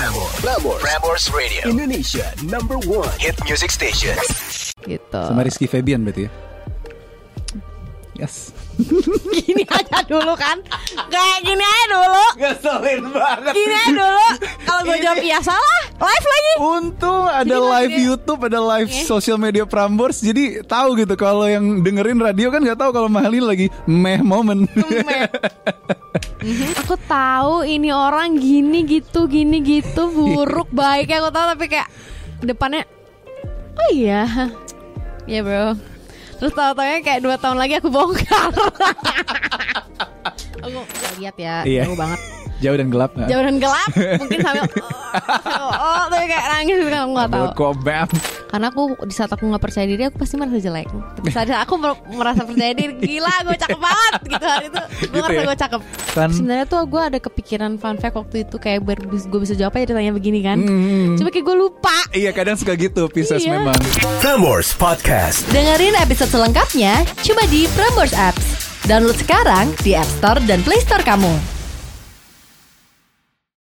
Prambors. Prambors. Prambors Radio. Indonesia number one hit music station. gitu. Sama Rizky Febian berarti ya. Yes. Gini aja dulu kan. Kayak gini aja dulu. Ngeselin banget. Gini aja dulu. Kalau gue jawab iya salah, live lagi. Untung ada Jadi live maksudnya- YouTube, ada live Oke. sosial media Prambors, jadi tahu gitu kalau yang dengerin radio kan nggak tahu kalau Mahalin lagi meh momen. Meh. Tahu ini orang gini gitu, gini gitu, buruk, baik aku tahu tapi kayak depannya oh iya. Iya, Bro. Terus tahu-taunya kayak dua tahun lagi aku bongkar. gak lihat ya, Iya. jauh banget. Jauh dan gelap. Jauh dan gelap, mungkin sambil oh, oh, tapi kayak nangis gitu kan aku nggak tahu. Kok bam. Karena aku di saat aku nggak percaya diri aku pasti merasa jelek. Tapi saat aku mer- merasa percaya diri, gila gue cakep banget gitu hari itu. Gue Gitu ngerasa ya? gue cakep. Kan- Sebenarnya tuh gue ada kepikiran fun fact waktu itu kayak biar gue bisa jawab aja ditanya begini kan. Hmm. Cuma kayak gue lupa. Iya kadang suka gitu Pisces Iya. memang. Prambors Podcast. Dengerin episode selengkapnya cuma di Prambors Apps. Download sekarang di App Store dan Play Store kamu.